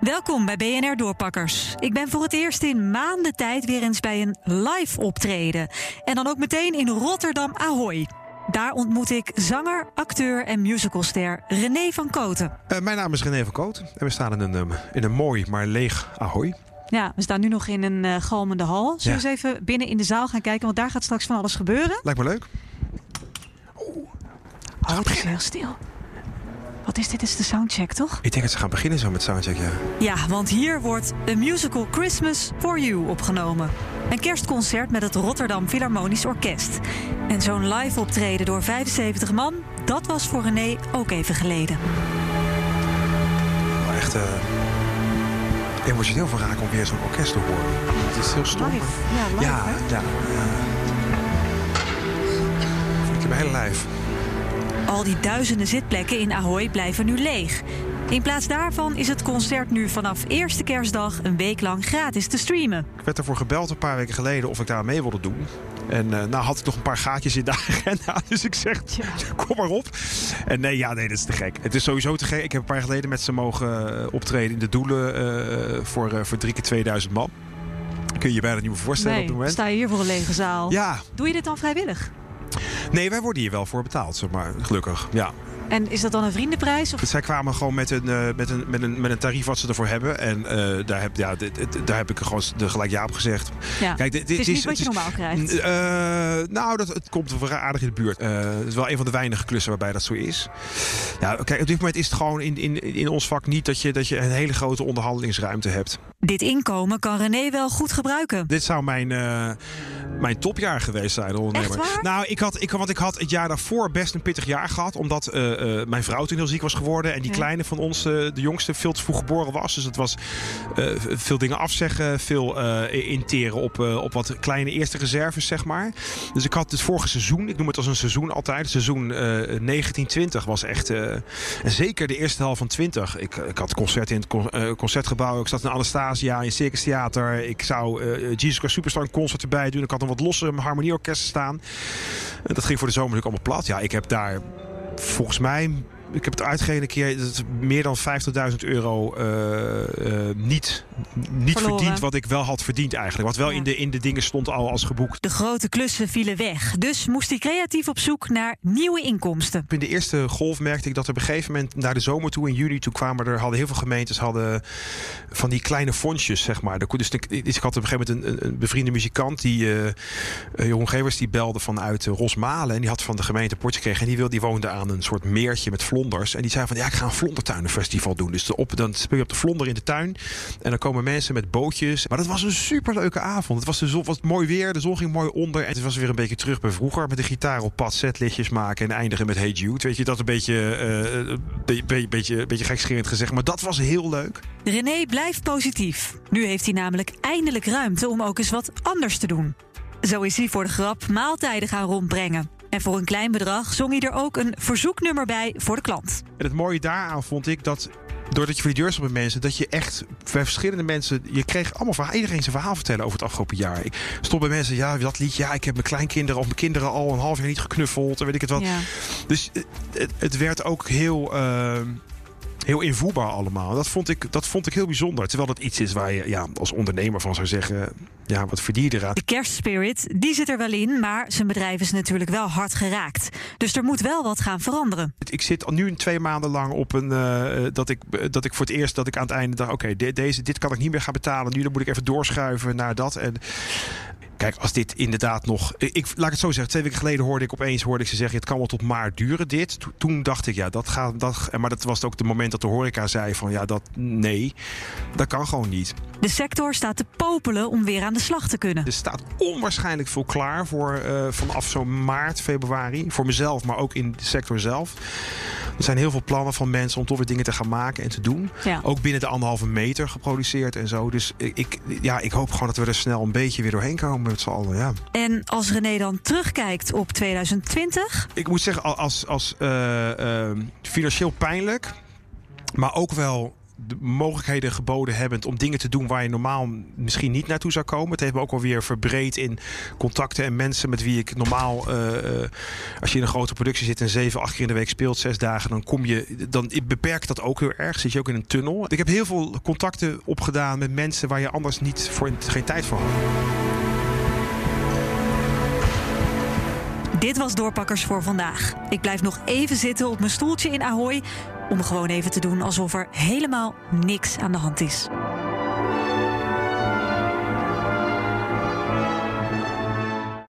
Welkom bij BNR Doorpakkers. Ik ben voor het eerst in maanden tijd weer eens bij een live optreden. En dan ook meteen in Rotterdam Ahoy. Daar ontmoet ik zanger, acteur en musicalster René van Koten. Uh, mijn naam is René van Koten en we staan in een, um, in een mooi maar leeg Ahoy. Ja, we staan nu nog in een uh, galmende hal. Zullen we ja. eens even binnen in de zaal gaan kijken? Want daar gaat straks van alles gebeuren. Lijkt me leuk. Oeh, heel stil. Wat is dit? Dit is de soundcheck, toch? Ik denk dat ze gaan beginnen zo met soundcheck, ja. Ja, want hier wordt The Musical Christmas for You opgenomen. Een kerstconcert met het Rotterdam Philharmonisch Orkest. En zo'n live optreden door 75 man, dat was voor René ook even geleden. Echt uh, emotioneel van raken om weer zo'n orkest te horen. Het is heel stom. Live, ja, live, ja, ja, ja. Ik heb mijn hele lijf. Al die duizenden zitplekken in Ahoy blijven nu leeg. In plaats daarvan is het concert nu vanaf eerste kerstdag een week lang gratis te streamen. Ik werd ervoor gebeld een paar weken geleden of ik daar mee wilde doen. En uh, nou had ik nog een paar gaatjes in de agenda. Dus ik zeg, ja. kom maar op. En nee, ja, nee, dat is te gek. Het is sowieso te gek. Ik heb een paar geleden met ze mogen optreden in de Doelen uh, voor, uh, voor drie keer 2000 man. Kun je je bijna niet meer voorstellen nee, op het moment. sta je hier voor een lege zaal. Ja. Doe je dit dan vrijwillig? Nee, wij worden hier wel voor betaald, zeg maar. Gelukkig, ja. En is dat dan een vriendenprijs? Of? Zij kwamen gewoon met een, uh, met, een, met, een, met een tarief wat ze ervoor hebben. En uh, daar, heb, ja, dit, dit, daar heb ik gewoon de gelijk ja op gezegd. Ja. Kijk, dit, dit het is niet wat je normaal krijgt. Uh, nou, dat, het komt wel aardig in de buurt. het is wel een van de weinige klussen waarbij dat zo is. Ja, kijk, op dit moment is het gewoon in, in, in ons vak niet dat je, dat je een hele grote onderhandelingsruimte hebt. Dit inkomen kan René wel goed gebruiken. Dit zou mijn, mijn topjaar geweest zijn, ondernemer. Nou, ik had, ik, want ik had het jaar daarvoor best een pittig jaar gehad. Omdat uh, mijn vrouw toen heel ziek was geworden. En die ja. kleine van ons, uh, de jongste, veel te vroeg geboren was. Dus het was veel dingen afzeggen. Veel interen op, op wat kleine eerste reserves, zeg maar. Dus ik had het vorige seizoen, ik noem het als een seizoen altijd. Seizoen 1920 was echt... en zeker de eerste helft van 20. Ik, ik had concerten in het con concertgebouw. Ik zat in Anastasia, in Circus Theater. Ik zou Jesus Christ Superstar een concert erbij doen. Ik had een wat losse harmonieorkesten staan. Dat ging voor de zomer natuurlijk allemaal plat. Ja, ik heb daar volgens mij ik heb het uitgegeven een keer dat meer dan 50.000 euro uh, uh, niet, niet verdiend wat ik wel had verdiend eigenlijk. Wat wel ja. in, de, in de dingen stond al als geboekt. De grote klussen vielen weg. Dus moest hij creatief op zoek naar nieuwe inkomsten. In de eerste golf merkte ik dat er op een gegeven moment naar de zomer toe in juli toe kwamen er hadden heel veel gemeentes hadden van die kleine fondsjes zeg maar. Dus ik, ik had op een gegeven moment een, een bevriende muzikant die uh, Jeroen Gevers die belde vanuit Rosmalen en die had van de gemeente Portje gekregen en die, wilde, die woonde aan een soort meertje met En die zei van ja, ik ga een vlondertuinenfestival doen. Dus op, dan speel je op de vlonder in de tuin. En dan komen mensen met bootjes. Maar dat was een superleuke avond. Het was, de zon, was mooi weer, de zon ging mooi onder. En het was weer een beetje terug bij vroeger. Met de gitaar op pad, setlichtjes maken en eindigen met Hey Jude. Weet je, dat een beetje, uh, be, be, beetje, beetje gekscherend gezegd. Maar dat was heel leuk. René blijft positief. Nu heeft hij namelijk eindelijk ruimte om ook eens wat anders te doen. Zo is hij voor de grap maaltijden gaan rondbrengen. En voor een klein bedrag zong hij er ook een verzoeknummer bij voor de klant. En het mooie daaraan vond ik dat doordat je voor die deur stond met mensen, dat je echt bij verschillende mensen, je kreeg allemaal verhaal, iedereen zijn verhaal vertellen over het afgelopen jaar. Ik stond bij mensen, ja, dat liedje, ja, ik heb mijn kleinkinderen of mijn kinderen al een half jaar niet geknuffeld en weet ik het wat. Ja. Dus het, het, werd ook heel. Uh, heel invoerbaar allemaal. Dat vond, ik, dat vond ik heel bijzonder. Terwijl dat iets is waar je ja, als ondernemer van zou zeggen... ja, wat verdien je eraan? De kerstspirit, die zit er wel in... maar zijn bedrijf is natuurlijk wel hard geraakt. Dus er moet wel wat gaan veranderen. Ik zit nu twee maanden lang op een... Uh, dat, ik, dat ik voor het eerst dat ik aan het einde dacht... oké, okay, deze, dit kan ik niet meer gaan betalen. Nu dan moet ik even doorschuiven naar dat. En Kijk, als dit inderdaad nog. Ik, laat ik het zo zeggen. Twee weken geleden hoorde ik opeens hoorde ik ze zeggen: het kan wel tot maart duren. Dit. Toen dacht ik, ja, dat gaat. Dat, maar dat was ook het moment dat de horeca zei: van ja, dat nee, dat kan gewoon niet. De sector staat te popelen om weer aan de slag te kunnen. Er staat onwaarschijnlijk veel klaar voor uh, vanaf zo'n maart, februari. Voor mezelf, maar ook in de sector zelf. Er zijn heel veel plannen van mensen om toch weer dingen te gaan maken en te doen. Ja. Ook binnen de anderhalve meter geproduceerd en zo. Dus ik, ja, ik hoop gewoon dat we er snel een beetje weer doorheen komen met z'n allen. Ja. En als René dan terugkijkt op 2020? Ik moet zeggen, als, als uh, uh, financieel pijnlijk, maar ook wel de mogelijkheden geboden hebbend om dingen te doen waar je normaal misschien niet naartoe zou komen. Het heeft me ook alweer verbreed in contacten en mensen met wie ik normaal, uh, als je in een grote productie zit en zeven, acht keer in de week speelt, zes dagen, dan kom je, dan beperkt dat ook heel erg. Zit je ook in een tunnel. Ik heb heel veel contacten opgedaan met mensen waar je anders niet voor geen tijd voor had. Dit was Doorpakkers voor vandaag. Ik blijf nog even zitten op mijn stoeltje in Ahoy om gewoon even te doen alsof er helemaal niks aan de hand is.